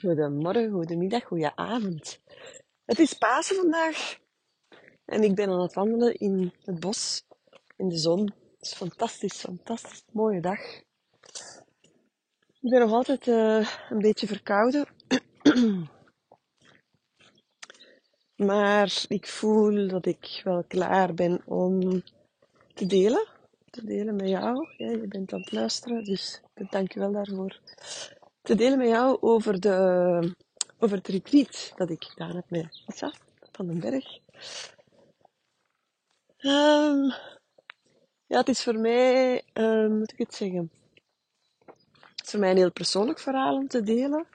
Goedemorgen, goedemiddag, goedenavond. Het is Pasen vandaag en ik ben aan het wandelen in het bos, in de zon. Het is fantastisch, fantastisch mooie dag. Ik ben nog altijd uh, een beetje verkouden, maar ik voel dat ik wel klaar ben om te delen. Te delen met jou. Ja, je bent aan het luisteren, dus dank je wel daarvoor te delen met jou over, de, over het retreat dat ik gedaan heb met Issa van den Berg. Um, ja, het is voor mij, um, moet ik het zeggen, het is voor mij een heel persoonlijk verhaal om te delen.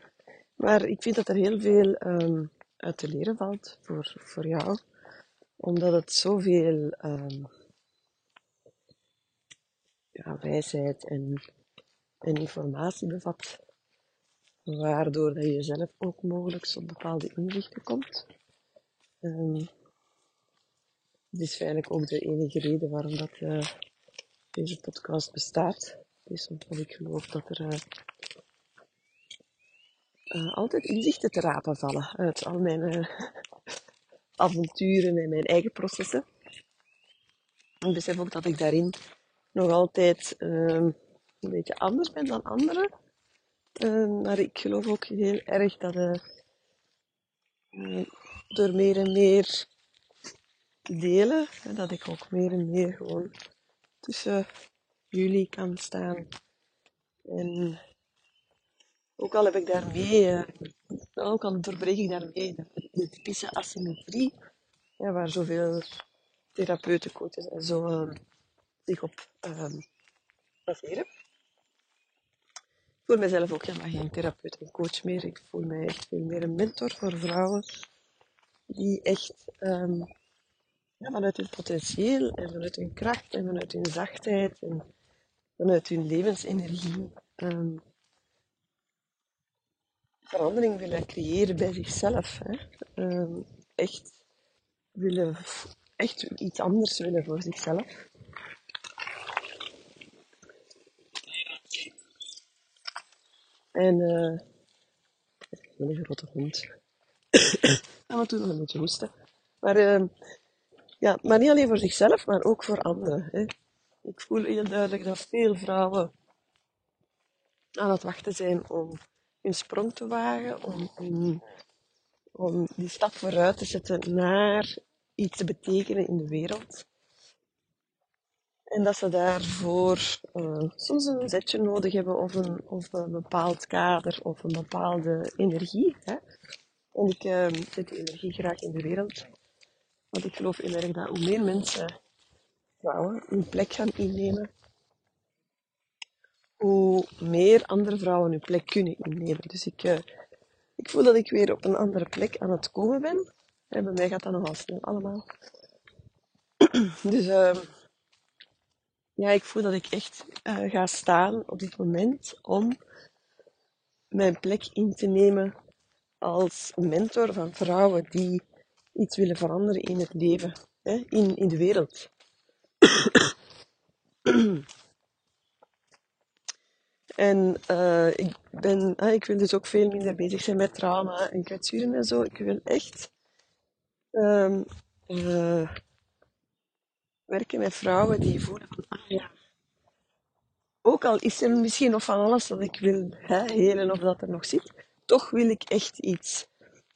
Maar ik vind dat er heel veel um, uit te leren valt voor, voor jou. Omdat het zoveel um, ja, wijsheid en, en informatie bevat waardoor dat je zelf ook mogelijk tot bepaalde inzichten komt. Um, dit is feitelijk ook de enige reden waarom dat, uh, deze podcast bestaat. is omdat ik geloof dat er uh, uh, altijd inzichten te rapen vallen uit al mijn avonturen en mijn eigen processen. Ik besef ook dat ik daarin nog altijd ehm, een beetje anders ben dan anderen. Uh, maar ik geloof ook heel erg dat uh, door meer en meer te delen, dat ik ook meer en meer gewoon tussen jullie kan staan. En ook al heb ik daarmee, uh, ook al doorbreek ik daarmee de typische asymmetrie, ja, waar zoveel therapeuten, coaches en zo zich op baseren voel mezelf ook helemaal geen therapeut en coach meer. Ik voel mij echt veel meer een mentor voor vrouwen die echt ja, vanuit hun potentieel en vanuit hun kracht en vanuit hun zachtheid en vanuit hun levensenergie um, verandering willen creëren bij zichzelf. Hè. Um, echt willen, echt iets anders willen voor zichzelf. En uh, een grote hond. en wat doen nog een beetje hoesten. Maar, uh, ja, maar niet alleen voor zichzelf, maar ook voor anderen. Hè. Ik voel heel duidelijk dat veel vrouwen aan het wachten zijn om hun sprong te wagen, om, om, om die stap vooruit te zetten naar iets te betekenen in de wereld. En dat ze daarvoor uh, soms een zetje nodig hebben of een, of een bepaald kader of een bepaalde energie. Hè? En ik uh, zet die energie graag in de wereld. Want ik geloof heel erg dat hoe meer mensen, vrouwen, hun plek gaan innemen, hoe meer andere vrouwen hun plek kunnen innemen. Dus ik, uh, ik voel dat ik weer op een andere plek aan het komen ben. En bij mij gaat dat nogal snel allemaal. dus uh, ja, ik voel dat ik echt uh, ga staan op dit moment om mijn plek in te nemen als mentor van vrouwen die iets willen veranderen in het leven, hè, in, in de wereld. en uh, ik, ben, ik wil dus ook veel minder bezig zijn met trauma en kwetsuren en zo. Ik wil echt um, werken met vrouwen die voelen van, ah ja, ook al is er misschien nog van alles dat ik wil hè, of dat er nog zit, toch wil ik echt iets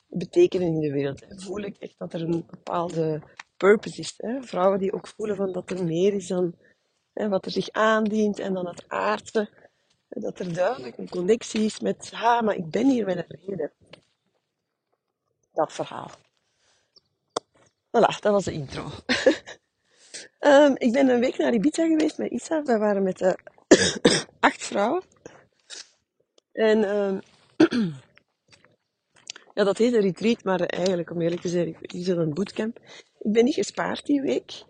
betekenen in de wereld. Hè. Voel ik echt dat er een bepaalde purpose is. Hè. Vrouwen die ook voelen van dat er meer is dan hè, wat er zich aandient en dan het aardse. Dat er duidelijk een connectie is met, ha, maar ik ben hier met een reden. Dat verhaal. Voilà, dat was de intro. Um, ik ben een week naar Ibiza geweest met Isa. We waren met uh, acht vrouwen. En um, ja, dat heet een retreat, maar eigenlijk, om eerlijk te zijn, is het een bootcamp. Ik ben niet gespaard die week.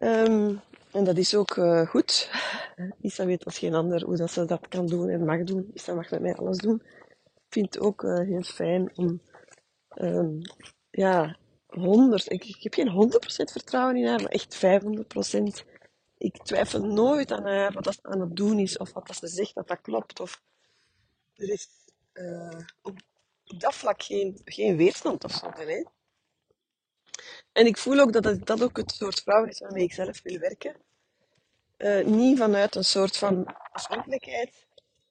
Um, en dat is ook uh, goed. Isa weet als geen ander hoe dat ze dat kan doen en mag doen. Isa mag met mij alles doen. Ik vind het ook uh, heel fijn om ja, 100, ik, ik heb geen 100% vertrouwen in haar, maar echt 500%. Ik twijfel nooit aan haar, wat dat aan het doen is, of wat dat ze zegt, dat dat klopt. Of er is eh, op, dat vlak geen, geen weerstand of zo mij. En ik voel ook dat dat ook het soort vrouwen is waarmee ik zelf wil werken. Eh, niet vanuit een soort van afhankelijkheid,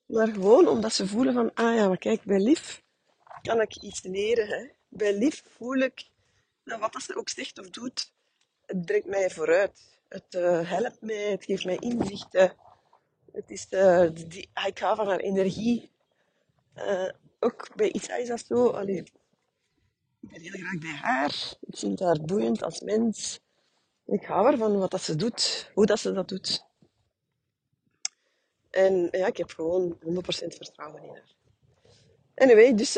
maar gewoon omdat ze voelen van, ah ja, kijk, bij lief kan ik iets leren. Hè. Bij lief voel ik dat wat dat ze ook zegt of doet, het brengt mij vooruit. Het eh, helpt mij, het geeft mij inzichten. Het is de, die, ah, ik hou van haar energie. Eh, ook bij Isa is dat zo. Allee, ik ben heel graag bij haar. Ik vind haar boeiend als mens. Ik hou ervan wat dat ze doet, hoe dat ze dat doet. En ja, ik heb gewoon 100% vertrouwen in haar. Anyway, dus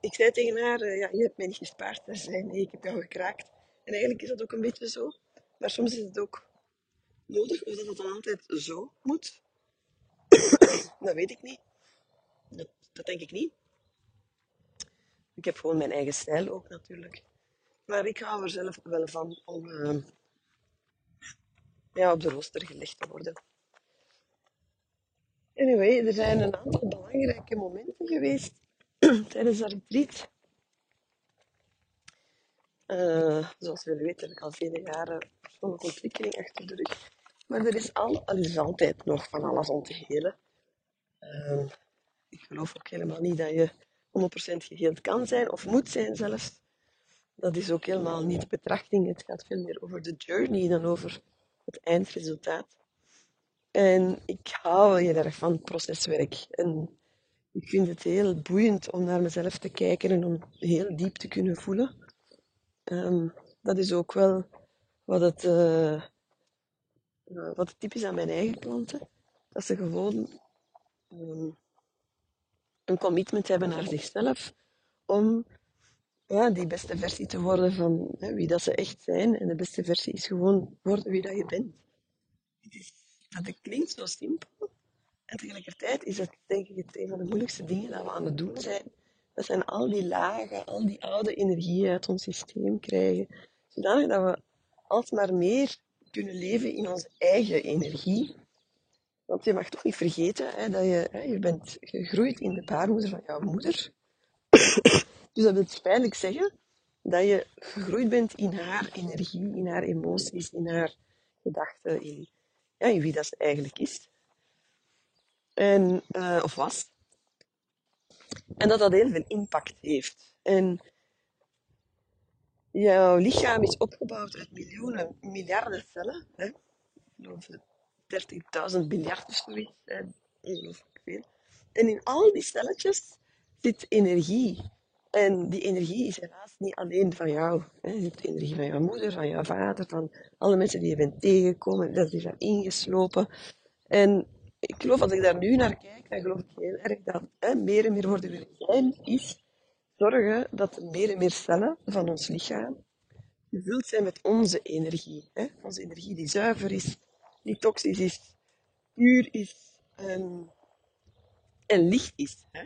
ik zei tegen haar, uh, ja, je hebt mij niet gespaard. Ze zei, nee, ik heb jou gekraakt. En eigenlijk is dat ook een beetje zo. Maar soms is het ook nodig, of dat het dan altijd zo moet. dat weet ik niet. Dat, denk ik niet. Ik heb gewoon mijn eigen stijl ook natuurlijk. Maar ik hou er zelf wel van om uh, ja, op de rooster gelegd te worden. Anyway, er zijn een aantal belangrijke momenten geweest tijdens dat retreat. Uh, zoals jullie weten heb ik al vele jaren persoonlijke ontwikkeling achter de rug. Maar er is, al, is altijd nog van alles om te helen. Uh, ik geloof ook helemaal niet dat je 100% geheeld kan zijn of moet zijn zelfs. Dat is ook helemaal niet de betrachting. Het gaat veel meer over de journey dan over het eindresultaat. En ik hou heel erg van proceswerk. En ik vind het heel boeiend om naar mezelf te kijken en om heel diep te kunnen voelen. Um, dat is ook wel wat het, uh, wat typisch aan mijn eigen klanten. Dat ze gewoon um, een commitment hebben naar zichzelf om ja, die beste versie te worden van hè, wie dat ze echt zijn. En de beste versie is gewoon worden wie dat je bent. Dat klinkt zo simpel. En tegelijkertijd is het denk ik het een van de moeilijkste dingen dat we aan het doen zijn. Dat zijn al die lagen, al die oude energieën uit ons systeem krijgen. Zodanig dat we alsmaar meer kunnen leven in onze eigen energie. Want je mag toch niet vergeten hè, dat je, hè, je bent gegroeid in de baarmoeder van jouw moeder. dus dat wil feitelijk zeggen dat je gegroeid bent in haar energie, in haar emoties, in haar gedachten, in, ja, in wie dat eigenlijk is. En, uh, of was. En dat dat heel veel impact heeft. En jouw lichaam is opgebouwd uit miljoenen, miljarden cellen. Hè? Ik geloof 30.000 miljard of zoiets. Ongelooflijk veel. En in al die celletjes zit energie. En die energie is helaas niet alleen van jou. Hè. Hebt de energie van jouw moeder, van jouw vader, van alle mensen die je bent tegengekomen. Dat is daar ingeslopen. En ik geloof, als ik daar nu naar kijk, dan geloof ik heel erg dat hè, meer en meer worden zijn is zorgen dat meer en meer cellen van ons lichaam gevuld zijn met onze energie. Hè. Onze energie die zuiver is, die toxisch is, puur is en, en licht is. Hè.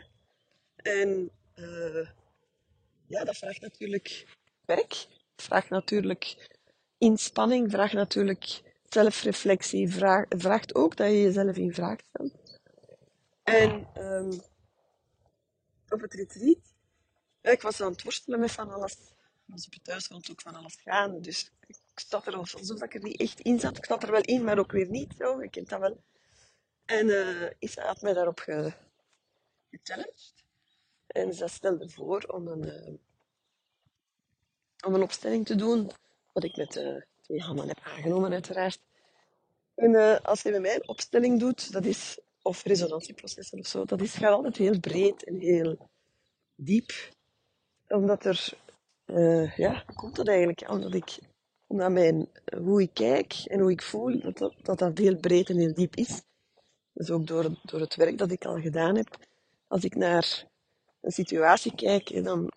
En uh, ja, dat vraagt natuurlijk werk, vraagt natuurlijk inspanning, vraagt natuurlijk zelfreflectie, vraag, vraagt ook dat je jezelf in vraag stelt. En um, op het retreat, ik was aan het worstelen met van alles. Als op het thuis vond ook van alles gaan. Dus ik zat er alsof ik er niet echt in zat. Ik zat er wel in, maar ook weer niet zo. Ik kent dat wel. En uh, Isa had mij daarop ge, gechallenged. En ze stelde voor om een, uh, om een opstelling te doen, wat ik met uh, twee handen heb aangenomen uiteraard. En uh, als je met mij een opstelling doet, dat is, of resonantieprocessen of zo, dat is, gaat altijd heel breed en heel diep. Omdat er, ja, hoe komt dat eigenlijk? Omdat ik, omdat mijn, hoe ik kijk en hoe ik voel, dat dat, dat dat heel breed en heel diep is. Dus ook door, door het werk dat ik al gedaan heb. Als ik naar een situatie kijk, dan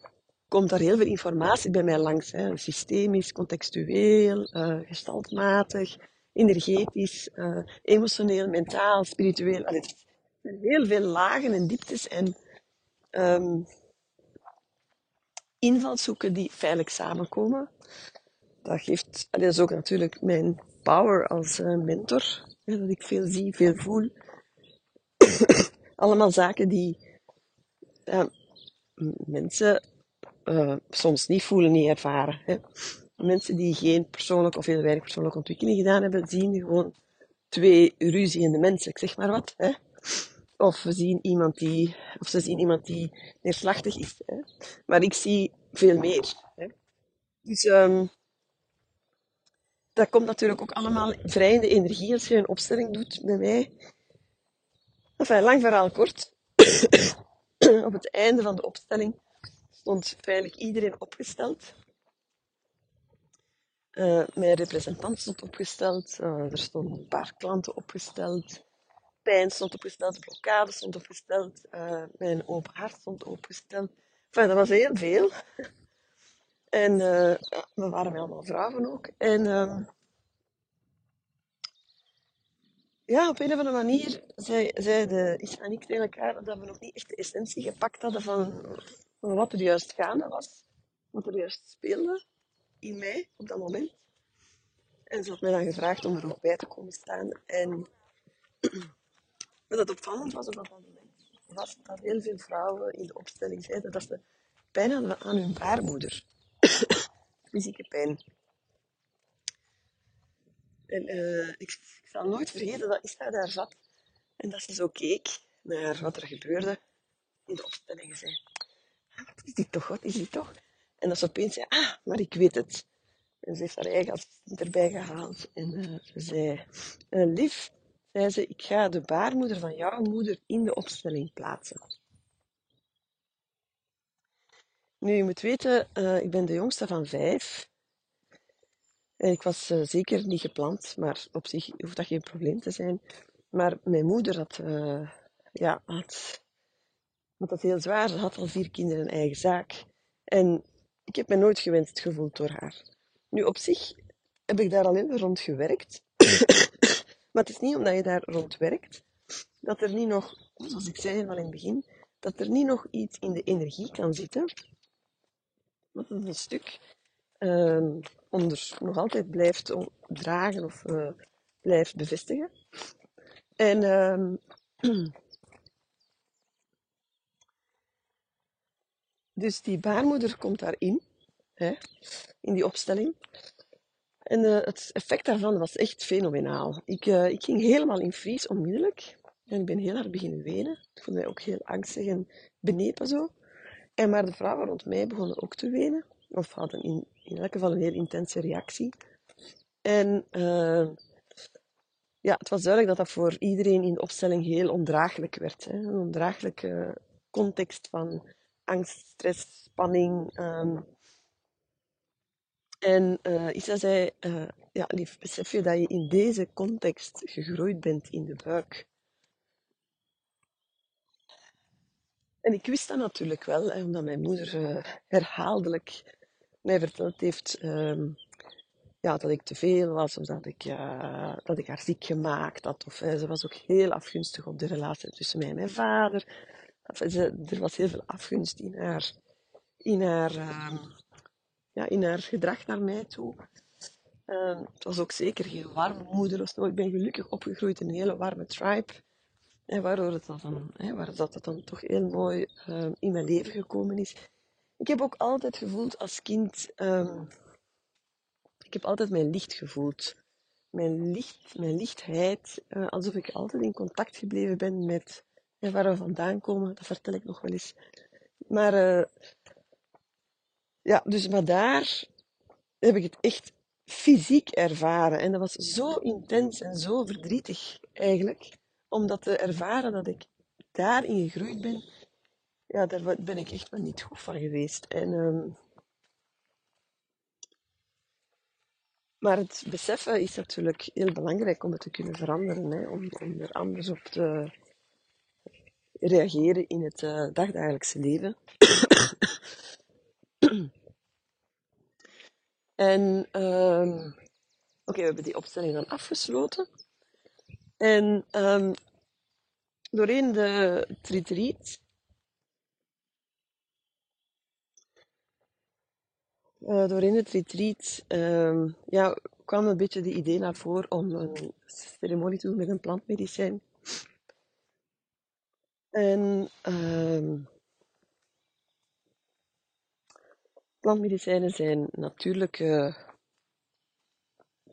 komt daar heel veel informatie bij mij langs. Hè. Systemisch, contextueel, uh, gestaltmatig, energetisch, uh, emotioneel, mentaal, spiritueel. Allee, er zijn heel veel lagen en dieptes en um, invalshoeken die veilig samenkomen. Dat geeft, dat is ook natuurlijk mijn power als uh, mentor. Dat ik veel zie, veel voel. Allemaal zaken die mensen uh, soms niet voelen, niet ervaren. Hè. Mensen die geen persoonlijke of heel weinig persoonlijke ontwikkeling gedaan hebben, zien gewoon twee ruziende mensen, ik zeg maar wat. Hè. Of we zien iemand die, of ze zien iemand die neerslachtig is. Hè. Maar ik zie veel meer. Hè. Dus um, dat komt natuurlijk ook allemaal vrij in de energie als je een opstelling doet bij mij. Lang verhaal kort. Op het einde van de opstelling stond feitelijk iedereen opgesteld. Uh, mijn representant stond opgesteld. Uh, er stonden een paar klanten opgesteld. Pijn stond opgesteld. Blokkade stond opgesteld. Uh, mijn open hart stond opgesteld. Enfin, dat was heel veel. En we waren allemaal vrouwen ook. En ehm, ja, op een of andere manier zei, zei en ik tegen elkaar dat we nog niet echt de essentie gepakt hadden van, wat er juist gaande was. Wat er juist speelde in mij op dat moment. En ze had mij dan gevraagd om er ook bij te komen staan. En wat het opvallend was op dat moment, was dat heel veel vrouwen in de opstelling zeiden dat ze pijn hadden aan hun baarmoeder. Fysieke pijn. En uh, ik, zal nooit vergeten dat Ista daar zat en dat ze zo keek naar wat er gebeurde in de opstelling. Zei, wat is dit toch, wat is dit toch? En dat ze opeens zei, ah, maar ik weet het. En ze heeft haar eigen assistent erbij gehaald. En uh, ze zei, uh, lief, zei ze, ik ga de baarmoeder van jouw moeder in de opstelling plaatsen. Nu, je moet weten, uh, ik ben de jongste van vijf. Ik was zeker niet gepland, maar op zich hoeft dat geen probleem te zijn. Maar mijn moeder had, ja, had, had dat heel zwaar. Ze had al vier kinderen een eigen zaak. En ik heb me nooit gewenst gevoeld door haar. Nu, op zich heb ik daar al in rond gewerkt. maar het is niet omdat je daar rond werkt, dat er niet nog, zoals ik zei helemaal in het begin, dat er niet nog iets in de energie kan zitten. Dat is een stuk uh, onder nog altijd blijft dragen of uh, blijft bevestigen. En uh, dus die baarmoeder komt daarin, hè, in die opstelling. En uh, het effect daarvan was echt fenomenaal. Ik, uh, ik ging helemaal in vries onmiddellijk. En ik ben heel hard beginnen wenen. Ik vond mij ook heel angstig en benepen zo. En maar de vrouwen rond mij begonnen ook te wenen. Of hadden in in elk geval een heel intense reactie. En uh, ja, het was duidelijk dat dat voor iedereen in de opstelling heel ondraaglijk werd. Hè? Een ondraaglijke context van angst, stress, spanning. Um, en uh, Isa zei, uh, ja lief, besef je dat je in deze context gegroeid bent in de buik. En ik wist dat natuurlijk wel, hè, omdat mijn moeder uh, herhaaldelijk mij verteld heeft um, ja, dat ik te veel was, of dat ik, dat ik haar ziek gemaakt had. Of, ze was ook heel afgunstig op de relatie tussen mij en mijn vader. Of, er was heel veel afgunst in haar, in haar, uh, ja, in haar gedrag naar mij toe. Uh, het was ook zeker geen warme moeder. Ik ben gelukkig opgegroeid in een hele warme tribe. En waardoor het dan, hè, waardoor dat dan toch heel mooi uh, in mijn leven gekomen is. Ik heb ook altijd gevoeld als kind, ik heb altijd mijn licht gevoeld. Mijn licht, mijn lichtheid, uh, alsof ik altijd in contact gebleven ben met ja, waar we vandaan komen, dat vertel ik nog wel eens. Maar, uh, ja, dus maar daar heb ik het echt fysiek ervaren. En dat was zo intens en zo verdrietig eigenlijk, om dat te ervaren dat ik daarin gegroeid ben ja, daar ben ik echt wel niet goed van geweest. En, um, maar het beseffen is natuurlijk heel belangrijk om het te kunnen veranderen. Hè, om, om er anders op te reageren in het uh, dagdagelijkse leven. en um, oké, we hebben die opstelling dan afgesloten. En um, doorheen de retreat Uh, doorheen het retreat uh, ja, kwam een beetje de idee naar voren om een ceremonie te doen met een plantmedicijn. En uh, plantmedicijnen zijn natuurlijke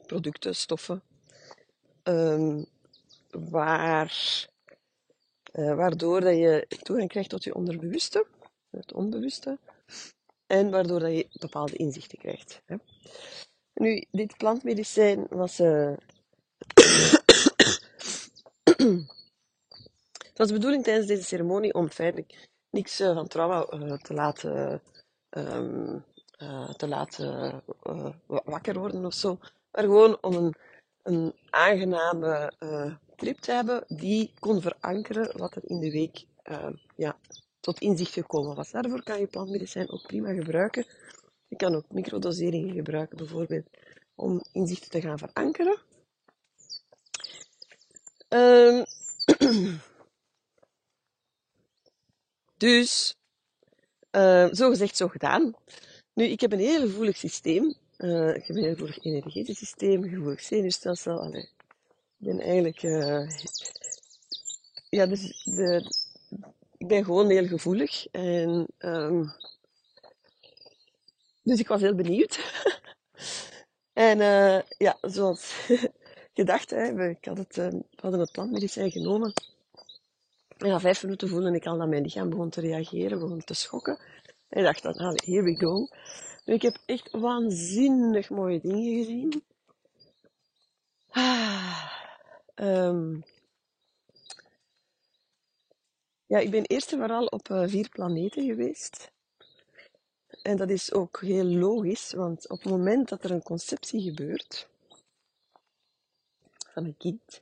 producten, stoffen, um, waar, uh, waardoor dat je toegang krijgt tot je onderbewuste, het onbewuste, en waardoor dat je bepaalde inzichten krijgt. Hè. Nu, dit plantmedicijn was. Uh, het was de bedoeling tijdens deze ceremonie om feitelijk niks uh, van trauma uh, te laten, um, te laten wakker worden of zo. Maar gewoon om een, een aangename trip te hebben die kon verankeren wat er in de week ja, tot inzicht gekomen was. Daarvoor kan je plantmedicijn ook prima gebruiken. Je kan ook microdoseringen gebruiken, bijvoorbeeld, om inzichten te gaan verankeren. Um, dus, uh, zo gezegd, zo gedaan. Nu, ik heb een heel gevoelig systeem. Uh, ik heb een heel gevoelig energetisch systeem, gevoelig zenuwstelsel. Allee, ik ben eigenlijk... Uh, ja, dus ik ben gewoon heel gevoelig. En, um, dus ik was heel benieuwd. en ja, zoals gedacht, hè, ik had het, we hadden het plantmedicijn genomen. En na vijf minuten voelde ik al dat mijn lichaam begon te reageren, begon te schokken. En ik dacht dan, here we go. Ik heb echt waanzinnig mooie dingen gezien. Ah, um, ja, ik ben eerst en vooral op uh, vier planeten geweest. En dat is ook heel logisch, want op het moment dat er een conceptie gebeurt van een kind,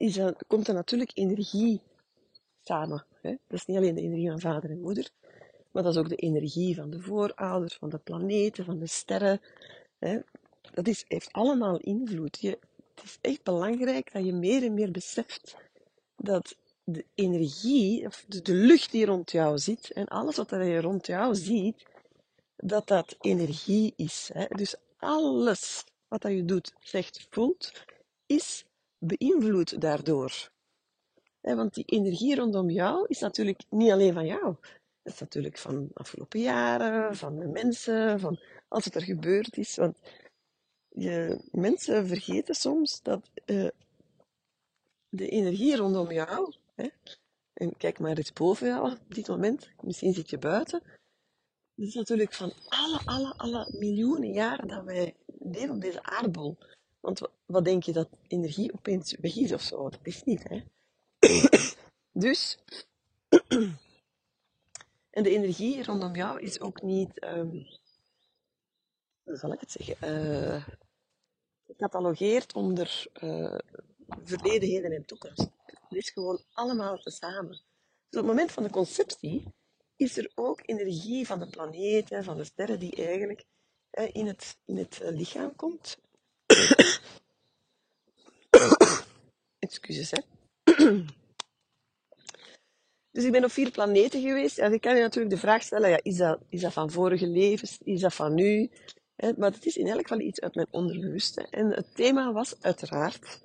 is komt er natuurlijk energie samen. Hè? Dat is niet alleen de energie van vader en moeder, maar dat is ook de energie van de voorouders, van de planeten, van de sterren. Hè? Dat heeft allemaal invloed. Je, het is echt belangrijk dat je meer en meer beseft dat de energie, of de, de, lucht die rond jou zit en alles wat je rond jou ziet, dat dat energie is. Hè? Dus alles wat dat je doet, zegt, voelt, is beïnvloed daardoor. Hè, want die energie rondom jou is natuurlijk niet alleen van jou. Het is natuurlijk van de afgelopen jaren, van de mensen, van als het er gebeurd is. Want je, mensen vergeten soms dat uh, de energie rondom jou en kijk maar eens boven jou op dit moment. Misschien zit je buiten. Dat is natuurlijk van alle, alle, alle miljoenen jaren dat wij leven op deze aardbol. Want wat denk je dat energie opeens weg is of zo? Dat is niet, hè? dus, en de energie rondom jou is ook niet, um, hoe zal ik het zeggen, uh, gecatalogeerd onder uh, verleden, heden en toekomst. Het is gewoon allemaal tezamen. Dus op het moment van de conceptie is er ook energie van de planeten, van de sterren, die eigenlijk in het, in het eh, lichaam komt. Excuses, hè. Dus ik ben op vier planeten geweest. En ik kan je natuurlijk de vraag stellen, ja, is, dat, is dat van vorige levens? Is dat van nu? Maar het is in elk geval iets uit mijn onderbewuste. En het thema was uiteraard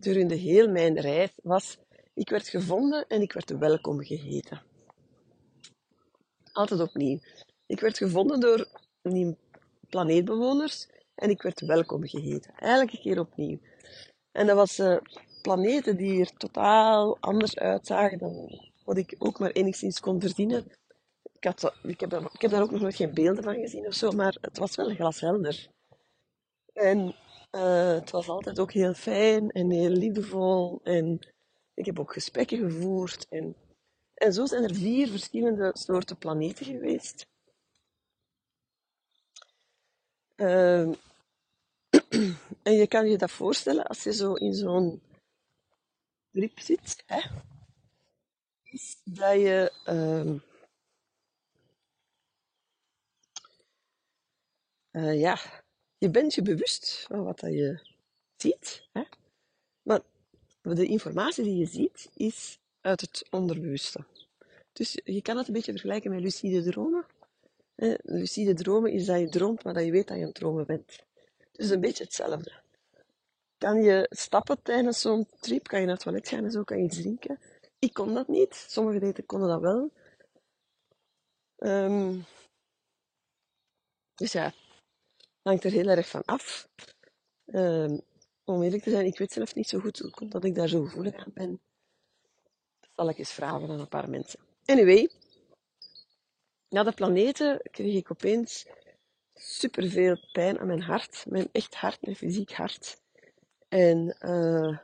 durende heel mijn reis was, ik werd gevonden en ik werd welkom geheten. Altijd opnieuw. Ik werd gevonden door planeetbewoners en ik werd welkom geheten. Elke keer opnieuw. En dat was uh, planeten die er totaal anders uitzagen dan wat ik ook maar enigszins kon verdienen. Ik, had, ik, heb, daar, ik heb daar ook nog nooit geen beelden van gezien of zo, maar het was wel glashelder. En uh, het was altijd ook heel fijn en heel liefdevol. En ik heb ook gesprekken gevoerd. En, en zo zijn er vier verschillende soorten planeten geweest. Uh, en je kan je dat voorstellen als je zo in zo'n grip zit, hè, is dat je uh, uh, ja, je bent je bewust van wat dat je ziet. Hè? Maar de informatie die je ziet, is uit het onderbewuste. Dus je kan het een beetje vergelijken met lucide dromen. Lucide dromen is dat je droomt, maar dat je weet dat je aan het dromen bent. Dus een beetje hetzelfde. Kan je stappen tijdens zo'n trip? Kan je naar het toilet gaan en zo? Kan je iets drinken? Ik kon dat niet. Sommige daten konden dat wel. Um, Dus ja, hangt er heel erg van af. Ehm, om eerlijk te zijn, ik weet zelf niet zo goed hoe komt dat ik daar zo gevoelig aan ben. Dat zal ik eens vragen aan een paar mensen. Anyway, na de planeten kreeg ik opeens superveel pijn aan mijn hart. Mijn echt hart, mijn fysiek hart. En uh,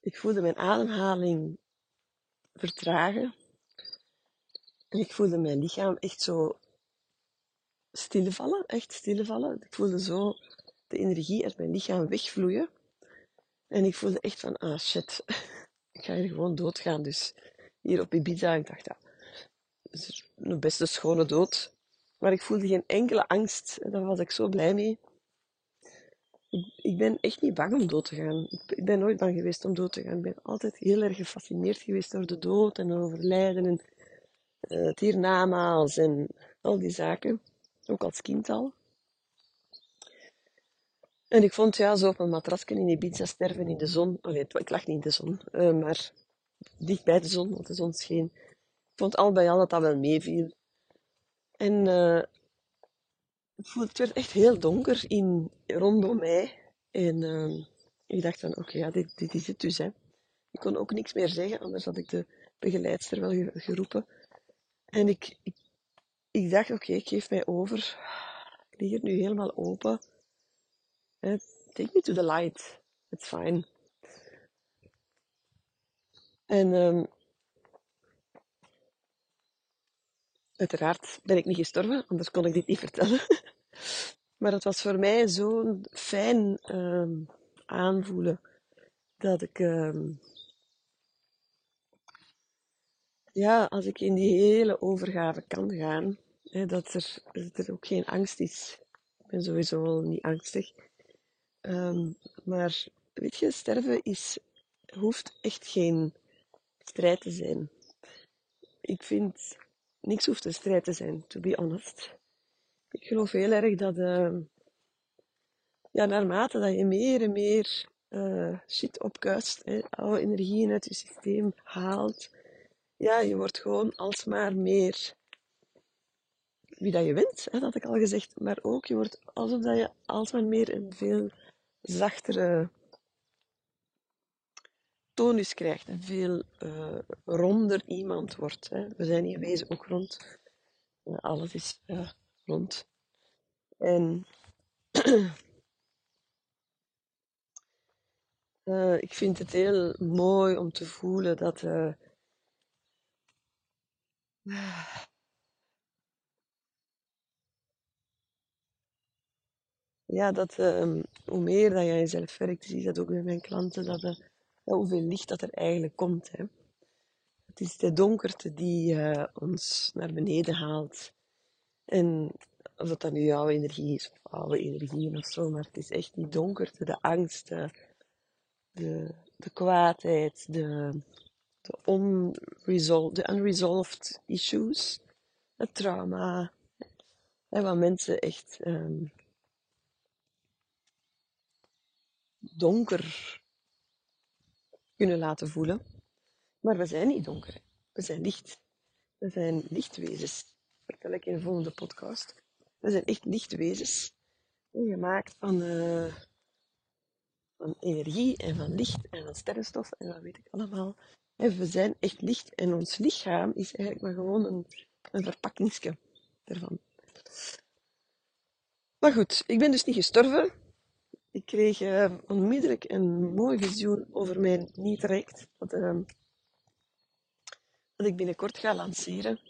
ik voelde mijn ademhaling vertragen. En ik voelde mijn lichaam echt zo stilvallen, echt stilvallen. Ik voelde zo de energie uit mijn lichaam wegvloeien. En ik voelde echt van, ah shit, ik ga hier gewoon doodgaan. Dus hier op Ibiza, ik dacht, ja, dat is de beste schone dood. Maar ik voelde geen enkele angst. Daar was ik zo blij mee. Ik, ben echt niet bang om dood te gaan. Ik ben nooit bang geweest om dood te gaan. Ik ben altijd heel erg gefascineerd geweest door de dood en overlijden en uh, het hiernamaals en al die zaken. Ook als kind al. En ik vond ja, zo op een matrasje in Ibiza sterven in de zon. Nee, ik lag niet in de zon, uh, maar dicht bij de zon, want de zon scheen. Vond al bij al dat dat wel meeviel. En uh, het werd echt heel donker in, rondom mij. En uh, ik dacht dan, oké, ja, dit, dit is het dus. Hè. Ik kon ook niks meer zeggen, anders had ik de begeleidster wel geroepen. En ik, ik, ik dacht, oké, ik geef mij over. Ik lig hier nu helemaal open. Take me to the light. It's fine. En um, uiteraard ben ik niet gestorven, anders kon ik dit niet vertellen. maar het was voor mij zo'n fijn um, aanvoelen dat ik, um, ja, als ik in die hele overgave kan gaan, hè, dat, er, er ook geen angst is. Ik ben sowieso wel niet angstig. Um, maar weet je, sterven is, hoeft echt geen strijd te zijn. Ik vind, niks hoeft een strijd te zijn, to be honest. Ik geloof heel erg dat, uh, ja, naarmate dat je meer en meer uh, shit opkuist, hè, oude energieën uit je systeem haalt, ja, je wordt gewoon alsmaar meer wie dat je bent, hè, dat had ik al gezegd, maar ook je wordt alsof dat je alsmaar meer een veel zachtere tonus krijgt en veel uh, ronder iemand wordt. Hè. We zijn hier wezen ook rond. Alles is uh, rond. En ik vind het heel mooi om te voelen dat ja, dat um, hoe meer dat je jezelf werkt, zie dat ook bij mijn klanten, dat hoeveel licht dat er eigenlijk komt. Hè. Het is de donkerte die uh, ons naar beneden haalt. En of dat dan nu jouw energie is, of oude energieën of zo, maar het is echt die donkerte, de angst, de, de, kwaadheid, de, de, unresolved, unresolved issues, het trauma. En wat mensen echt um, donker kunnen laten voelen. Maar we zijn niet donker. We zijn licht. We zijn lichtwezens. Vertel ik in de volgende podcast. We zijn echt lichtwezens. Gemaakt van, uh, van energie en van licht en van sterrenstof en dat weet ik allemaal. En we zijn echt licht en ons lichaam is eigenlijk maar gewoon een, een verpakkingsje ervan. Maar goed, ik ben dus niet gestorven. Ik kreeg uh, onmiddellijk een mooi visioen over mijn niet-traject, dat, uh, dat ik binnenkort ga lanceren.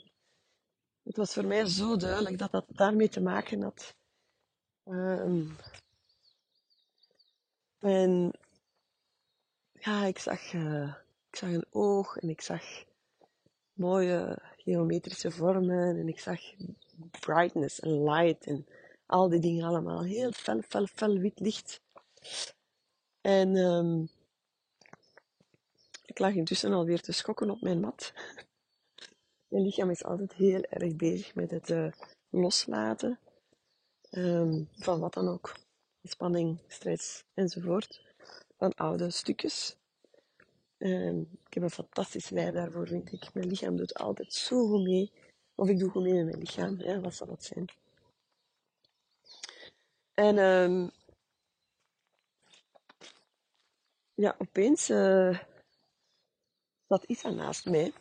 Het was voor mij zo duidelijk dat dat daarmee te maken had. Um, en ja, ik zag, uh, ik zag een oog en ik zag mooie geometrische vormen en ik zag brightness en light en al die dingen allemaal. Heel fel, fel, fel wit licht. En um, ik lag intussen alweer te schokken op mijn mat. Mijn lichaam is altijd heel erg bezig met het uh, loslaten um, van wat dan ook. Spanning, stress enzovoort. Van oude stukjes. Um, ik heb een fantastisch lijf daarvoor, vind ik. Mijn lichaam doet altijd zo goed mee Of ik doe goed mee met mijn lichaam. Ja, wat zal dat zijn? En ehm ja, opeens uh, zat Isa naast mij.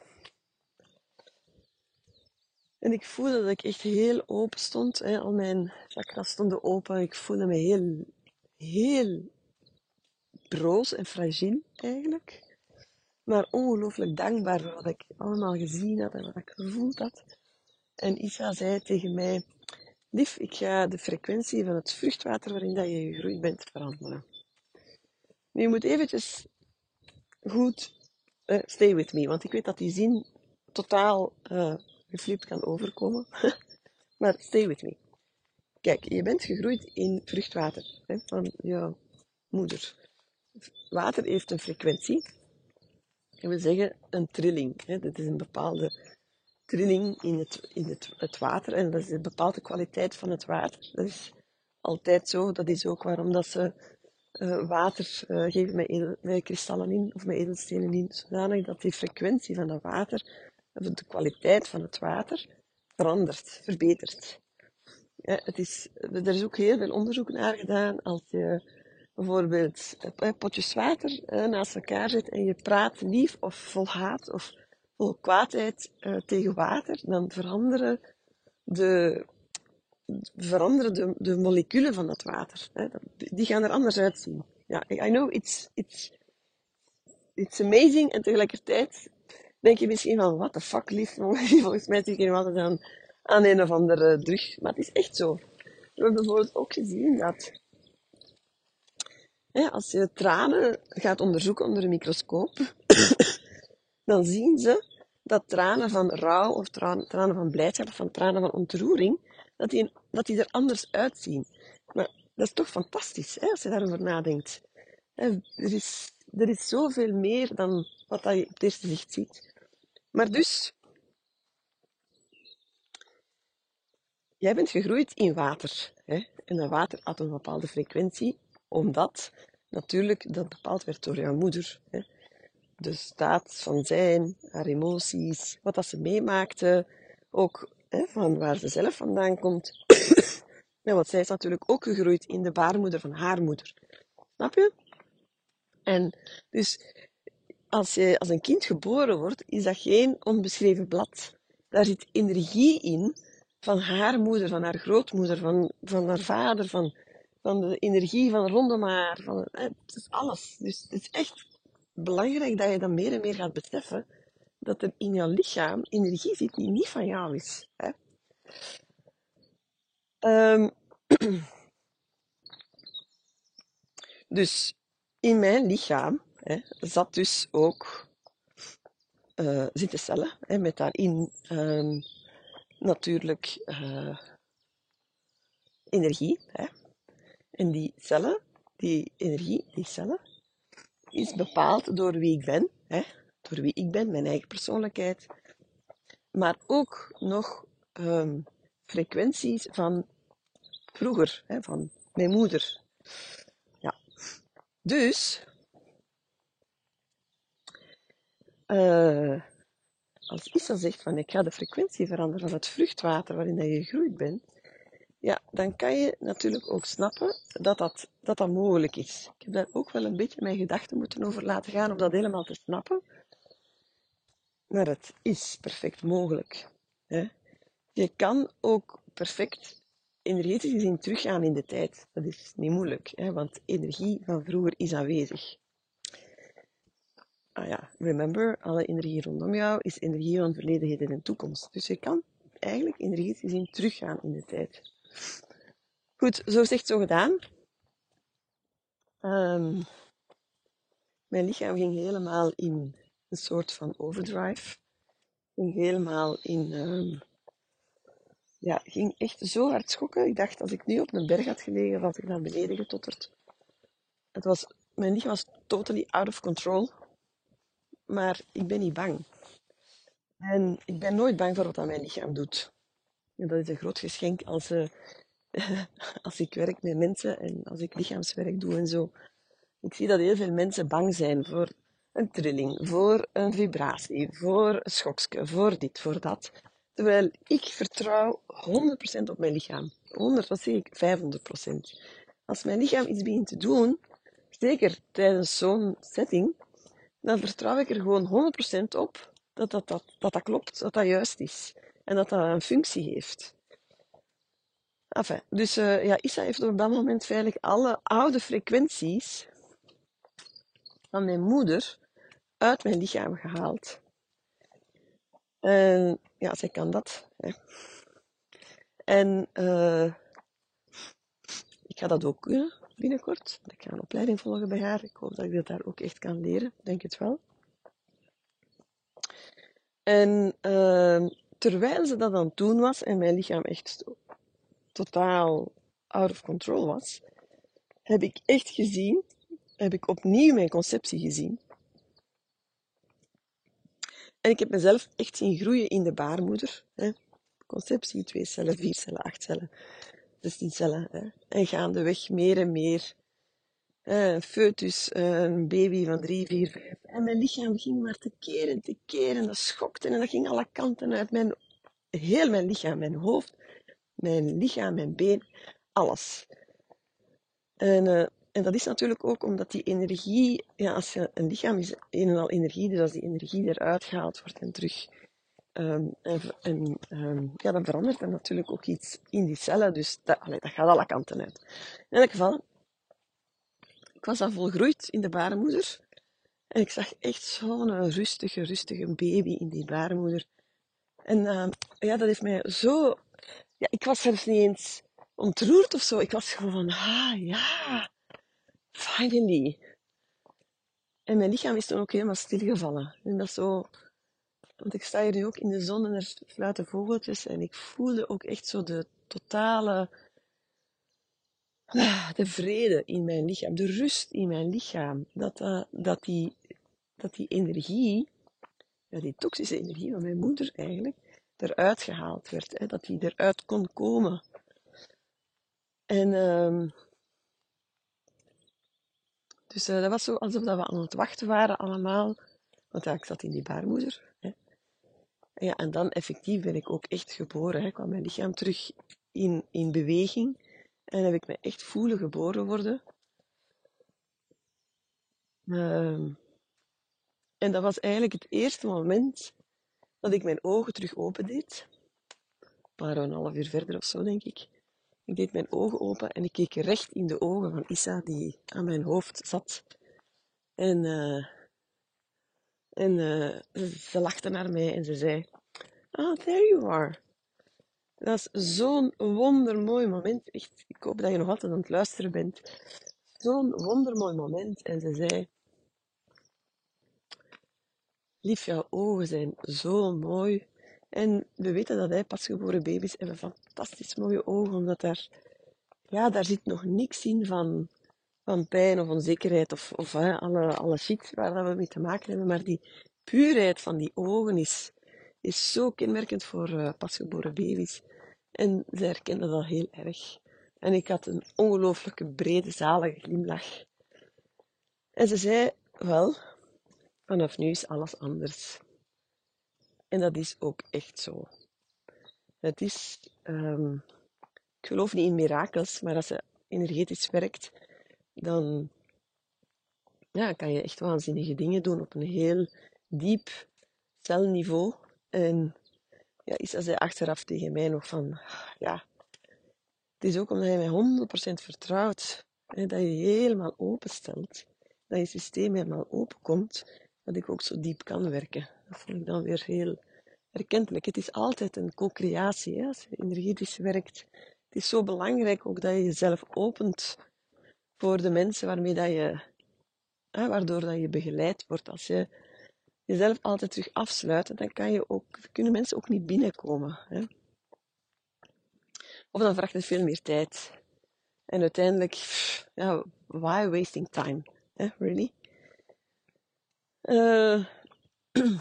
En ik voelde dat ik echt heel open stond. Hè. Al mijn chakras stonden open. Ik voelde me heel, heel broos en fragiel eigenlijk. Maar ongelooflijk dankbaar voor wat ik allemaal gezien had en wat ik gevoeld had. En Isa zei tegen mij, lief, ik ga de frequentie van het vruchtwater waarin dat je gegroeid bent veranderen. Nu, je moet eventjes goed uh, stay with me, want ik weet dat die zin totaal uh, geflipt kan overkomen. maar stay with me. Kijk, je bent gegroeid in vruchtwater hè, van je moeder. Water heeft een frequentie. En we zeggen een trilling. Hè. Dat is een bepaalde trilling in, het, in het, het water. En dat is een bepaalde kwaliteit van het water. Dat is altijd zo. Dat is ook waarom dat ze uh, water uh, geven met, met kristallen in of met edelstenen in. Zodanig dat die frequentie van dat water de kwaliteit van het water verandert, verbetert. Het is, er is ook heel veel onderzoek naar gedaan. Als je bijvoorbeeld potjes water naast elkaar zet en je praat lief of vol haat of vol kwaadheid uh, tegen water, dan veranderen de, veranderen de, moleculen van dat water. Hè. Die gaan er anders uitzien. Ja, I know it's, it's, it's amazing en tegelijkertijd denk je misschien van, what the fuck, lief, volgens mij zit je altijd aan, aan een of andere drug. Maar het is echt zo. We hebben bijvoorbeeld ook gezien dat hè, als je tranen gaat onderzoeken onder een microscoop, dan zien ze dat tranen van rouw of tranen, van blijdschap of van tranen van ontroering, dat die, dat die er anders uitzien. Maar dat is toch fantastisch, hè, als je daarover nadenkt. Er, is, er is zoveel meer dan wat je op het eerste zicht ziet. Maar dus, jij bent gegroeid in water. Hè? En dat water had een bepaalde frequentie, omdat natuurlijk dat bepaald werd door jouw moeder. Hè? De staat van zijn, haar emoties, wat dat ze meemaakte, ook hè, van waar ze zelf vandaan komt. want zij is natuurlijk ook gegroeid in de baarmoeder van haar moeder. Snap je? En dus als, je, als een kind geboren wordt, is dat geen onbeschreven blad. Daar zit energie in van haar moeder, van haar grootmoeder, van, van haar vader, van, van de energie van rondom haar. Van, het is alles. Dus het is echt belangrijk dat je dan meer en meer gaat beseffen dat er in jouw lichaam energie zit die niet van jou is. Hè? Um, dus in mijn lichaam hè, zat dus ook uh, zitten cellen hè, met daarin um, natuurlijk uh, energie. Hè. En die cellen, die energie, die cellen, is bepaald door wie ik ben, hè, door wie ik ben, mijn eigen persoonlijkheid, maar ook nog um, frequenties van vroeger, hè, van mijn moeder. Ja. Dus uh, als Issa zegt van ik ga de frequentie veranderen van het vruchtwater waarin je gegroeid bent, ja, dan kan je natuurlijk ook snappen dat dat, dat dat mogelijk is. Ik heb daar ook wel een beetje mijn gedachten moeten over laten gaan om dat helemaal te snappen. Maar het is perfect mogelijk. Hè? Je kan ook perfect energetisch gezien teruggaan in de tijd. Dat is niet moeilijk, hè? want energie van vroeger is aanwezig ah ja, remember, alle energie rondom jou is energie van verleden, heden en toekomst. Dus je kan eigenlijk energetisch gezien teruggaan in de tijd. Goed, zo zegt zo gedaan. Um, mijn lichaam ging helemaal in een soort van overdrive. Ging helemaal in. Um, ja, ging echt zo hard schokken. Ik dacht, als ik nu op een berg had gelegen, was ik naar beneden getotterd. Het was, mijn lichaam was totally out of control maar ik ben niet bang. En ik ben nooit bang voor wat dat mijn lichaam doet. Dat is een groot geschenk als, uh, als ik werk met mensen en als ik lichaamswerk doe en zo. Ik zie dat heel veel mensen bang zijn voor een trilling, voor een vibratie, voor een schokje, voor dit, voor dat. Terwijl ik vertrouw 100% op mijn lichaam. 100, wat zeg ik? 500%. Als mijn lichaam iets begint te doen, zeker tijdens zo'n setting, dan vertrouw ik er gewoon 100% op dat dat, dat, dat dat klopt, dat dat juist is. En dat dat een functie heeft. Enfin, dus uh, ja, Issa heeft op dat moment feitelijk alle oude frequenties van mijn moeder uit mijn lichaam gehaald. En ja, zij kan dat. En uh, ik ga dat ook kunnen binnenkort. Ik ga een opleiding volgen bij haar. Ik hoop dat ik dat daar ook echt kan leren. Denk het wel. En uh, terwijl ze dat aan het doen was en mijn lichaam echt totaal out of control was, heb ik echt gezien, heb ik opnieuw mijn conceptie gezien. En ik heb mezelf echt zien groeien in de baarmoeder. Hè. Conceptie, twee cellen, vier cellen, acht cellen, zestien cellen. Hè. En gaandeweg meer en meer. Een foetus, een baby van drie, vier, vijf. En mijn lichaam ging maar te keren, te keren. Dat schokte en dat ging alle kanten uit. Mijn, heel mijn lichaam, mijn hoofd, mijn lichaam, mijn been, alles. En, uh, en dat is natuurlijk ook omdat die energie, ja, als je, een lichaam is een en al energie, dus als die energie eruit gehaald wordt en terug. Um, en, um, ja, dan verandert er natuurlijk ook iets in die cellen, dus dat, allee, dat gaat alle kanten uit. In elk geval, ik was al volgroeid in de baarmoeder. En ik zag echt zo'n rustige, rustige baby in die baarmoeder. En uh, ja, dat heeft mij zo ja, ik was zelfs niet eens ontroerd of zo. Ik was gewoon van, ah ja, finally. En mijn lichaam is toen ook helemaal stilgevallen. En dat zo, want ik sta hier nu ook in de zon en er fluiten vogeltjes. En ik voelde ook echt zo de totale, de vrede in mijn lichaam, de rust in mijn lichaam. Dat, uh, dat, die, dat die energie, die toxische energie van mijn moeder eigenlijk, eruit gehaald werd, hè, dat hij eruit kon komen. En um, dus uh, dat was zo alsof dat we aan het wachten waren allemaal. Want ja, ik zat in die baarmoeder. Hè. En, ja, en dan effectief ben ik ook echt geboren. Hè. kwam mijn lichaam terug in, in beweging. En heb ik me echt voelen geboren worden. Um, en dat was eigenlijk het eerste moment dat ik mijn ogen terug opendeed. Een paar een half uur verder of zo, denk ik. Ik deed mijn ogen open en ik keek recht in de ogen van Issa, die aan mijn hoofd zat. En, uh, en uh, ze lachte naar mij en ze zei: Ah, there you are. Dat is zo'n wondermooi moment. Echt, ik hoop dat je nog altijd aan het luisteren bent. Zo'n wondermooi moment. En ze zei: Lief, jouw ogen zijn zo mooi. En we weten dat wij pasgeboren baby's hebben fantastisch mooie ogen, omdat daar, ja, daar zit nog niks in van, van pijn of onzekerheid of, of hè, alle, alle shit waar we mee te maken hebben. Maar die puurheid van die ogen is, is zo kenmerkend voor uh, pasgeboren baby's. En ze herkenden dat heel erg. En ik had een ongelooflijke brede, zalige glimlach. En ze zei, wel, Vanaf nu is alles anders. En dat is ook echt zo. Het is, um, ik geloof niet in mirakels, maar als je energetisch werkt, dan ja, kan je echt waanzinnige dingen doen op een heel diep celniveau. En Isa zei achteraf tegen mij nog van, ja, het is ook omdat je mij 100% vertrouwt, hè, dat je helemaal openstelt, dat je systeem helemaal openkomt, dat ik ook zo diep kan werken. Dat vond ik dan weer heel erkentelijk. Het is altijd een co-creatie als je energetisch werkt. Het is zo belangrijk ook dat je jezelf opent voor de mensen waarmee dat je, hè, waardoor dat je begeleid wordt. Als je jezelf altijd terug afsluit, dan kan je ook, kunnen mensen ook niet binnenkomen. Hè. Of dan vraagt het veel meer tijd. En uiteindelijk, ja, why wasting time? Hè, really? Uh,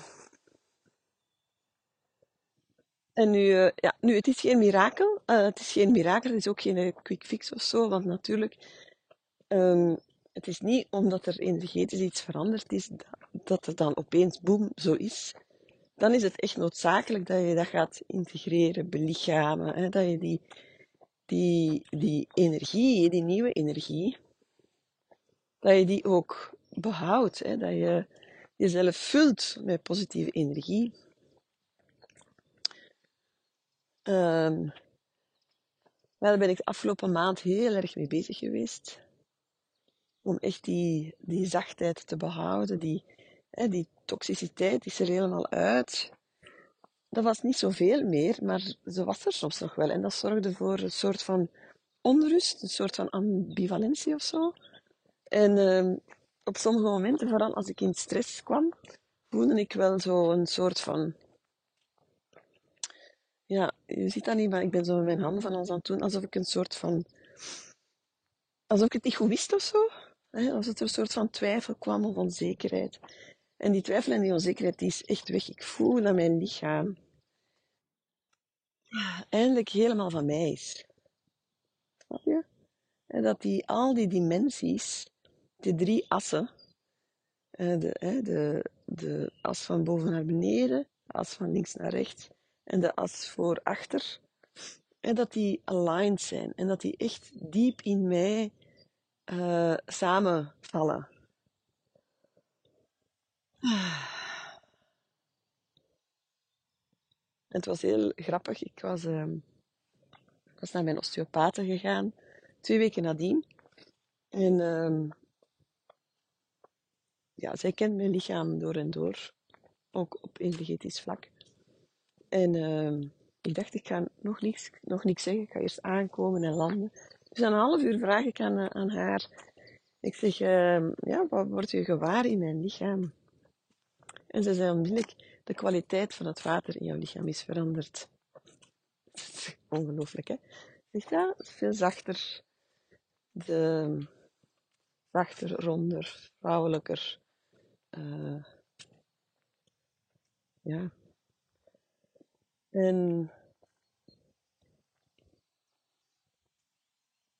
en nu, uh, ja, nu, het is geen mirakel. Uh, het is geen mirakel, het is ook geen quick fix of zo. Want natuurlijk, um, het is niet omdat er energetisch iets veranderd is, dat, dat het dan opeens boem zo is. dan is het echt noodzakelijk dat je dat gaat integreren, belichamen. Hè? Dat je die, die, die energie, die nieuwe energie, dat je die ook behoudt. Hè? Dat je jezelf vult met positieve energie. Um, daar ben ik de afgelopen maand heel erg mee bezig geweest. Om echt die, die zachtheid te behouden. Die, die toxiciteit is er helemaal uit. Dat was niet zoveel meer, maar ze was er soms nog wel. En dat zorgde voor een soort van onrust, een soort van ambivalentie of zo. En uh, op sommige momenten, vooral als ik in stress kwam, voelde ik wel zo een soort van ja, je ziet dat niet, maar ik ben zo met mijn handen van ons aan het doen, alsof ik een soort van... Alsof ik het niet goed wist of zo. Hè? Alsof er een soort van twijfel kwam of onzekerheid. En die twijfel en die onzekerheid, die is echt weg. Ik voel dat mijn lichaam eindelijk helemaal van mij is. Snap je? En dat die, al die dimensies, die drie assen, de, de, de as van boven naar beneden, de as van links naar rechts en de as voor achter. En dat die aligned zijn en dat die echt diep in mij uh, samenvallen. Het was heel grappig. Ik was, uh, was naar mijn osteopaten gegaan, twee weken nadien. En uh, ja, zij kent mijn lichaam door en door, ook op energetisch vlak. En uh, ik dacht, ik ga nog niks, nog niks zeggen. Ik ga eerst aankomen en landen. Dus na een half uur vraag ik aan, eh, aan haar. Ik zeg, ja, wat wordt u gewaar in mijn lichaam? En ze zei onmiddellijk, de kwaliteit van het water in jouw lichaam is veranderd. Ongelooflijk, hè? Ik zeg, ja, veel zachter. De, zachter, ronder, vrouwelijker. Uh, ja, en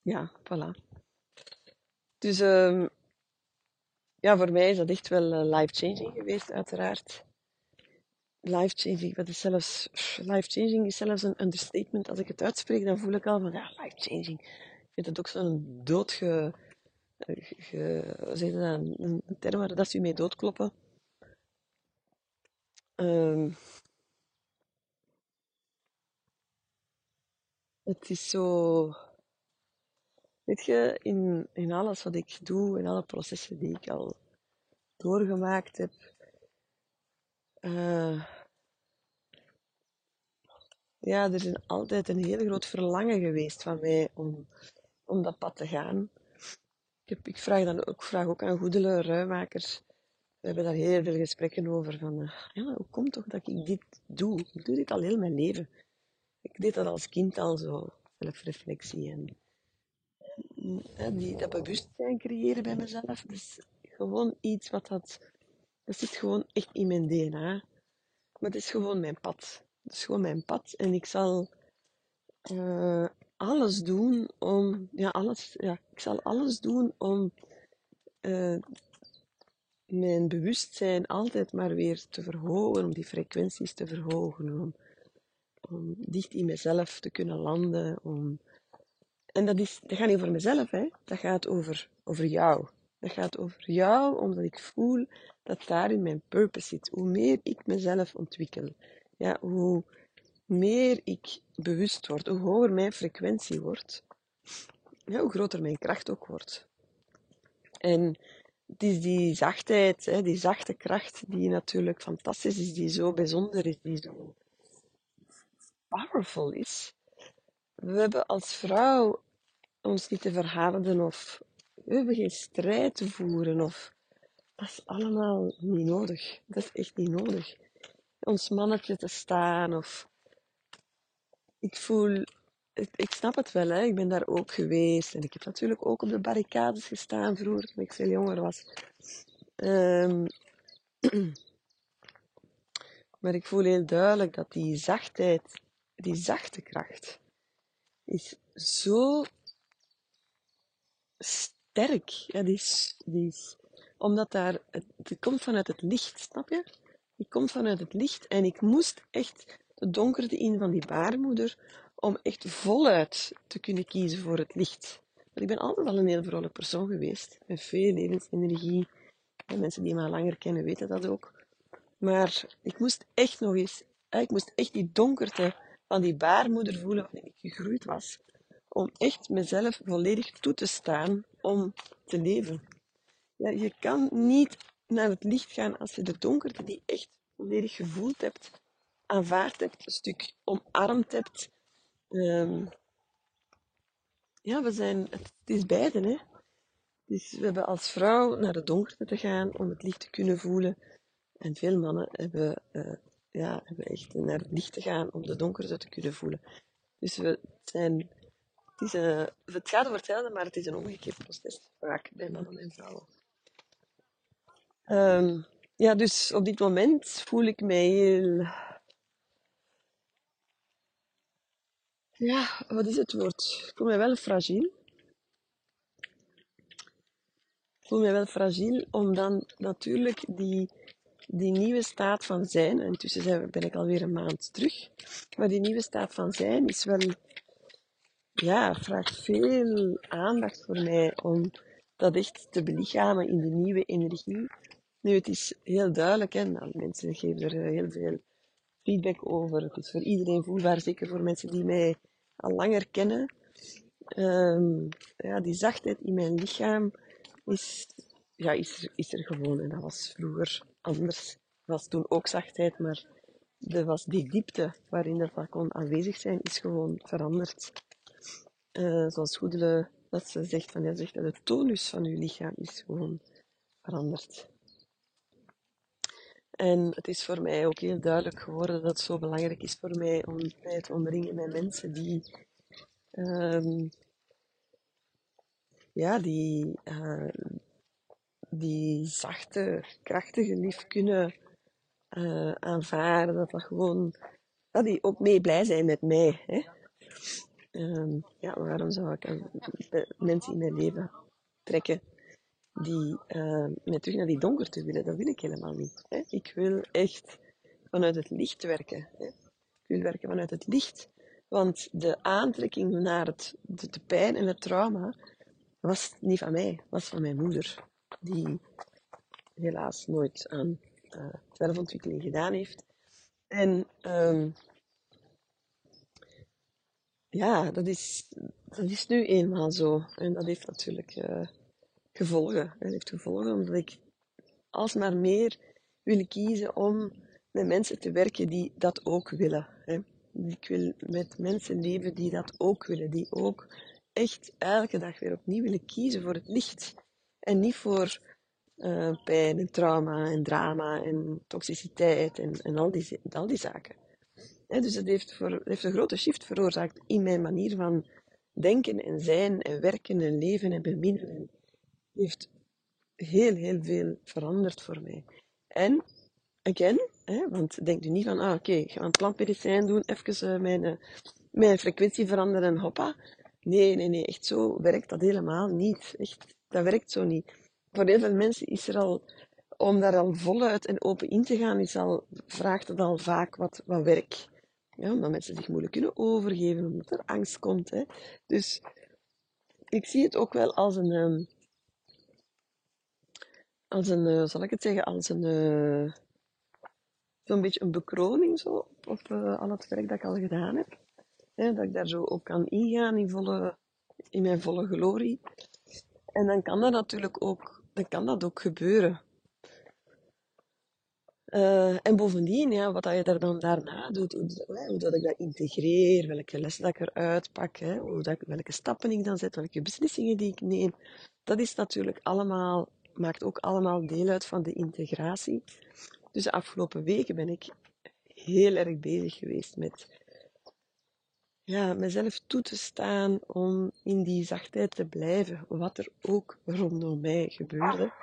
ja, voilà. Dus um, ja, voor mij is dat echt wel uh, life-changing geweest, uiteraard. Life-changing, dat is zelfs, life-changing is zelfs een understatement. Als ik het uitspreek, dan voel ik al van, ja, life-changing. Ik vind het ook zo'n doodge, ge, zeg dat, een term waar dat ze mee doodkloppen. Um, Het is zo. Weet je, in, in alles wat ik doe, in alle processen die ik al doorgemaakt heb, uh, ja, er is altijd een heel groot verlangen geweest van mij om, om dat pad te gaan. Ik, ik vraag dan ook, vraag ook aan goedele ruimakers. We hebben daar heel veel gesprekken over. Van, uh, ja, hoe komt toch dat ik dit doe? Ik doe dit al heel mijn leven ik deed dat als kind al zo, zelfreflectie en die, dat bewustzijn creëren bij mezelf. Dus gewoon iets wat dat, dat zit gewoon echt in mijn DNA. Maar het is gewoon mijn pad. Het is gewoon mijn pad en ik zal uh, alles doen om, ja, alles, ja, ik zal alles doen om uh, mijn bewustzijn altijd maar weer te verhogen, om die frequenties te verhogen, om om dicht in mezelf te kunnen landen. Om... En dat, is, dat gaat niet over mezelf, hè. dat gaat over, over jou. Dat gaat over jou, omdat ik voel dat daarin mijn purpose zit. Hoe meer ik mezelf ontwikkel, ja, hoe meer ik bewust word, hoe hoger mijn frequentie wordt, ja, hoe groter mijn kracht ook wordt. En het is die zachtheid, hè, die zachte kracht, die natuurlijk fantastisch is, die zo bijzonder is, die zo powerful is. We hebben als vrouw ons niet te verharden of we hebben geen strijd te voeren of dat is allemaal niet nodig. Dat is echt niet nodig. Ons mannetje te staan of ik voel, ik, snap het wel, hè. ik ben daar ook geweest en ik heb natuurlijk ook op de barricades gestaan vroeger toen ik veel jonger was. Um, maar ik voel heel duidelijk dat die zachtheid die zachte kracht is zo sterk. Ja, is, is, omdat daar, het, komt vanuit het licht, snap je? ik kom vanuit het licht en ik moest echt de donkerte in van die baarmoeder om echt voluit te kunnen kiezen voor het licht. Want ik ben altijd al een heel vrolijk persoon geweest, met veel levensenergie. En mensen die me langer kennen weten dat ook. Maar ik moest echt nog eens, ik moest echt die donkerte van die baarmoeder voelen waarin ik gegroeid was. Om echt mezelf volledig toe te staan om te leven. Ja, je kan niet naar het licht gaan als je de donkerte die echt volledig gevoeld hebt, aanvaard hebt, een stuk omarmd hebt. Um, ja, we zijn, het, is beide, hè. Dus we hebben als vrouw naar de donkerte te gaan om het licht te kunnen voelen. En veel mannen hebben, uh, ja, hebben echt naar het licht te gaan om de donkerte te kunnen voelen. Dus we zijn, het, een, het gaat over hetzelfde, maar het is een omgekeerd proces, vaak bij mannen en vrouwen. Um, ja, dus op dit moment voel ik mij heel. Ja, wat is het woord? Ik voel mij wel fragiel. Ik voel mij wel fragiel, omdat natuurlijk die, die nieuwe staat van zijn, en intussen ben ik alweer een maand terug, maar die nieuwe staat van zijn is wel, ja, vraagt veel aandacht voor mij om dat echt te belichamen in de nieuwe energie nu, het is heel duidelijk, hè, nou, mensen geven er eh, heel veel feedback over. Het is voor iedereen voelbaar, zeker voor mensen die mij al langer kennen. Um, ja, die zachtheid in mijn lichaam is, ja, is, is er gewoon. En dat was vroeger anders. Er was toen ook zachtheid, maar er was die diepte waarin dat kon aanwezig zijn, is gewoon veranderd. Uh, zoals Goedele dat ze zegt, van, ja, zegt dat de tonus van je lichaam is gewoon veranderd. En het is voor mij ook heel duidelijk geworden dat het zo belangrijk is voor mij om mij te omringen met mensen die, um, ja, die, uh, die zachte, krachtige lief kunnen uh, aanvaarden. Dat dat gewoon, dat die ook mee blij zijn met mij. Hè? Um, ja, waarom zou ik mensen in mijn leven trekken die uh, mij terug naar die donkerte willen. Dat wil ik helemaal niet. Hè. Ik wil echt vanuit het licht werken. Hè. Ik wil werken vanuit het licht. Want de aantrekking naar het, de, de pijn en het trauma was niet van mij, was van mijn moeder. Die helaas nooit aan uh, zelfontwikkeling gedaan heeft. En um, ja, dat is, dat is nu eenmaal zo. En dat heeft natuurlijk uh, gevolgen. Het heeft gevolgen omdat ik alsmaar meer wil kiezen om met mensen te werken die dat ook willen. Hè. Ik wil met mensen leven die dat ook willen, die ook echt elke dag weer opnieuw willen kiezen voor het licht. En niet voor uh, pijn en trauma en drama en toxiciteit en, en al, die, al die zaken. dus het heeft, voor, heeft een grote shift veroorzaakt in mijn manier van denken en zijn en werken en leven en beminnen heeft heel, heel veel veranderd voor mij. En, again, hè, want denk nu niet van, ah oké, ik ga een plantmedicijn doen, even uh, mijn, uh, mijn frequentie veranderen en hoppa. Nee, nee, nee, echt zo werkt dat helemaal niet. Echt, dat werkt zo niet. Voor heel veel mensen is er al, om daar al voluit en open in te gaan, is al, vraagt het al vaak wat, wat werk. Ja, omdat mensen zich moeilijk kunnen overgeven, omdat er angst komt. Hè. Dus ik zie het ook wel als een, um, als een, uh, zal ik het zeggen, als een, uh, zo'n beetje een bekroning zo, op uh, al het werk dat ik al gedaan heb. Hè, dat ik daar zo op kan ingaan in, volle, in mijn volle glorie. En dan kan dat natuurlijk ook, dan kan dat ook gebeuren. Uh, en bovendien, ja, wat je daar dan daarna doet, hoe, hoe, dat ik dat integreer, welke lessen dat ik eruit pak, hè, hoe dat, welke stappen ik dan zet, welke beslissingen die ik neem, dat is natuurlijk allemaal maakt ook allemaal deel uit van de integratie. Dus de afgelopen weken ben ik heel erg bezig geweest met ja, mezelf toe te staan om in die zachtheid te blijven, wat er ook rondom mij gebeurde.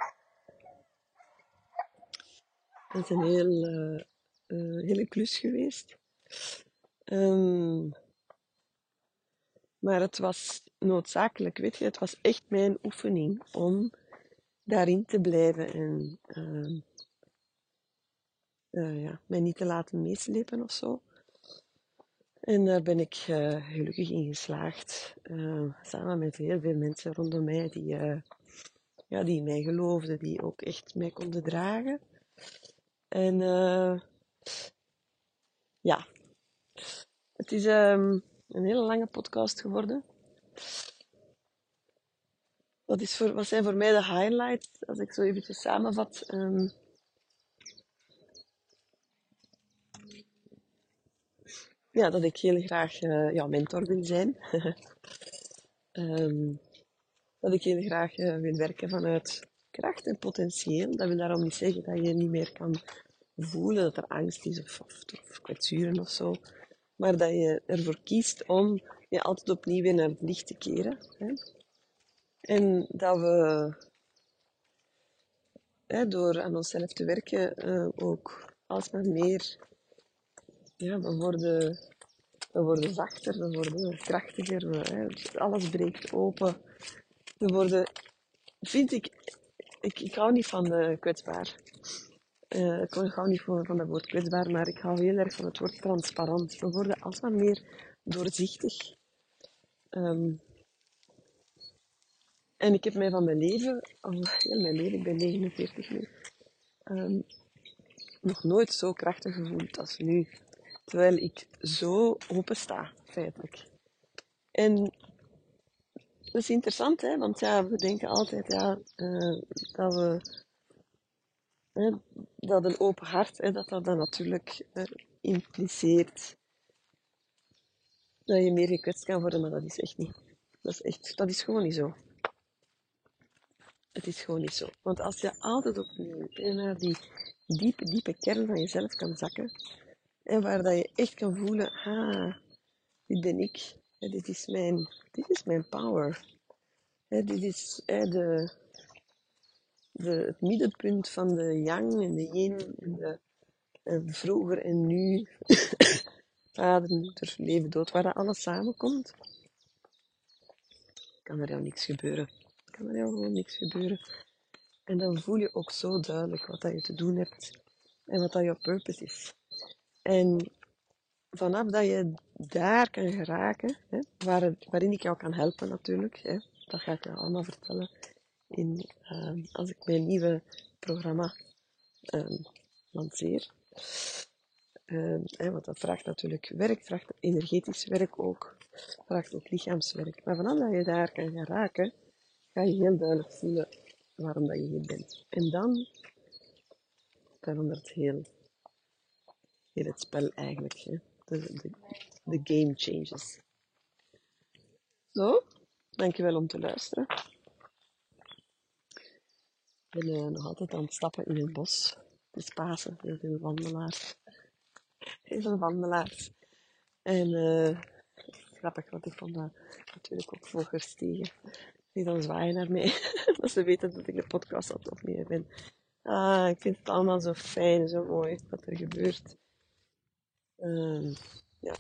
Dat is een heel, uh, hele klus geweest. Um, maar het was noodzakelijk, weet je, het was echt mijn oefening om daarin te blijven. En uh, uh, ja, mij niet te laten meeslepen of zo. En daar ben ik uh, gelukkig in geslaagd. Uh, samen met heel veel mensen rondom mij die, ja, die mij geloofden, die ook echt mij konden dragen. En ja, het is um, een hele lange podcast geworden. Wat, is voor, wat zijn voor mij de highlights, als ik zo eventjes samenvat? Um, ja, dat ik heel graag uh, mentor wil zijn. um, dat ik heel graag uh, wil werken vanuit kracht en potentieel. Dat wil daarom niet zeggen dat je niet meer kan voelen dat er angst is of, of, of kwetsuren of zo. Maar dat je ervoor kiest om je altijd opnieuw naar het licht te keren. Hè? En dat we hè, door aan onszelf te werken uh, ook alsmaar meer, ja, we worden, we worden zachter, we worden krachtiger, hè, alles breekt open. We worden, vind ik, ik, ik hou niet van de kwetsbaar. Uh, ik hou niet van, van dat woord kwetsbaar, maar ik hou heel erg van het woord transparant. We worden alsmaar meer doorzichtig. Um, en ik heb mij van mijn leven, al heel mijn leven, ik ben 49 nu, um, nog nooit zo krachtig gevoeld als nu. Terwijl ik zo open sta, feitelijk. En dat is interessant, hè? want ja, we denken altijd ja, uh, dat we dat een open hart, hè, dat dat dan natuurlijk uh, impliceert dat je meer gekwetst kan worden, maar dat is echt niet. Dat is, echt, dat is gewoon niet zo. Het is gewoon niet zo. Want als je altijd opnieuw naar die diepe, diepe kern van jezelf kan zakken, en waar dat je echt kan voelen, ah, dit ben ik, dit is mijn, dit is mijn power. dit is de, het middenpunt van de yang en de yin, en de, vroeger en nu, vader, moeder, leven, dood, waar dat alles samenkomt, kan er jou niks gebeuren kan er gewoon niks gebeuren. En dan voel je ook zo duidelijk wat dat je te doen hebt en wat dat jouw purpose is. En vanaf dat je daar kan geraken, hè, waar, waarin ik jou kan helpen natuurlijk, hè, dat ga ik je allemaal vertellen in, uh, als ik mijn nieuwe programma uh, lanceer. Hè, want dat vraagt natuurlijk werk, vraagt energetisch werk ook, vraagt ook lichaamswerk. Maar vanaf dat je daar kan geraken, ga je heel duidelijk voelen waarom dat je hier bent. En dan verandert heel, heel het spel eigenlijk. Hè? De, game changes. Zo, dankjewel om te luisteren. Ik ben uh, nog altijd aan het stappen in het bos. Het is Pasen, heel veel wandelaars. Heel wandelaars. En uh, grappig, want ik vond natuurlijk ook volgers tegen die dan zwaaien naar mij. dat ze weten dat ik de podcast het opnemen ben. Ah, ik vind het allemaal zo fijn, zo mooi wat er gebeurt. Um, ja.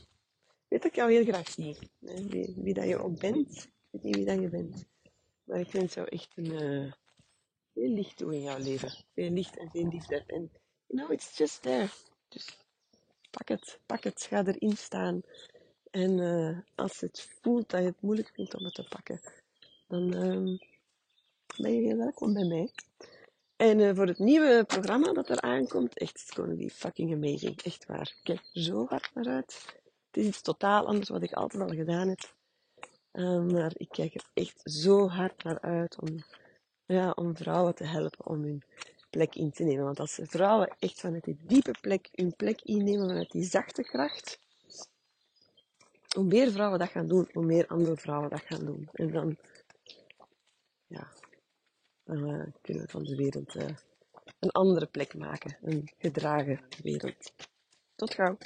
Weet dat ik jou heel graag zie. Wie, wie, dat je ook bent. Ik weet niet wie dat je bent. Maar ik vind jou echt een uh, veel licht toe in jouw leven. Veel licht en veel liefde. En you know, it's just there. Dus pak het, pak het, ga erin staan. En uh, als het voelt dat je het moeilijk vindt om het te pakken, dan um, ben je heel welkom bij mij. En uh, voor het nieuwe programma dat er aankomt, echt, it's gonna be fucking amazing. Echt waar. Ik kijk zo hard naar uit. Het is iets totaal anders wat ik altijd al gedaan heb. Um, maar ik kijk er echt zo hard naar uit om, ja, om vrouwen te helpen om hun plek in te nemen. Want als vrouwen echt vanuit die diepe plek hun plek innemen, vanuit die zachte kracht, hoe meer vrouwen dat gaan doen, hoe meer andere vrouwen dat gaan doen. En dan ja, dan uh, kunnen we van de wereld uh, een andere plek maken. Een gedragen wereld. Tot gauw.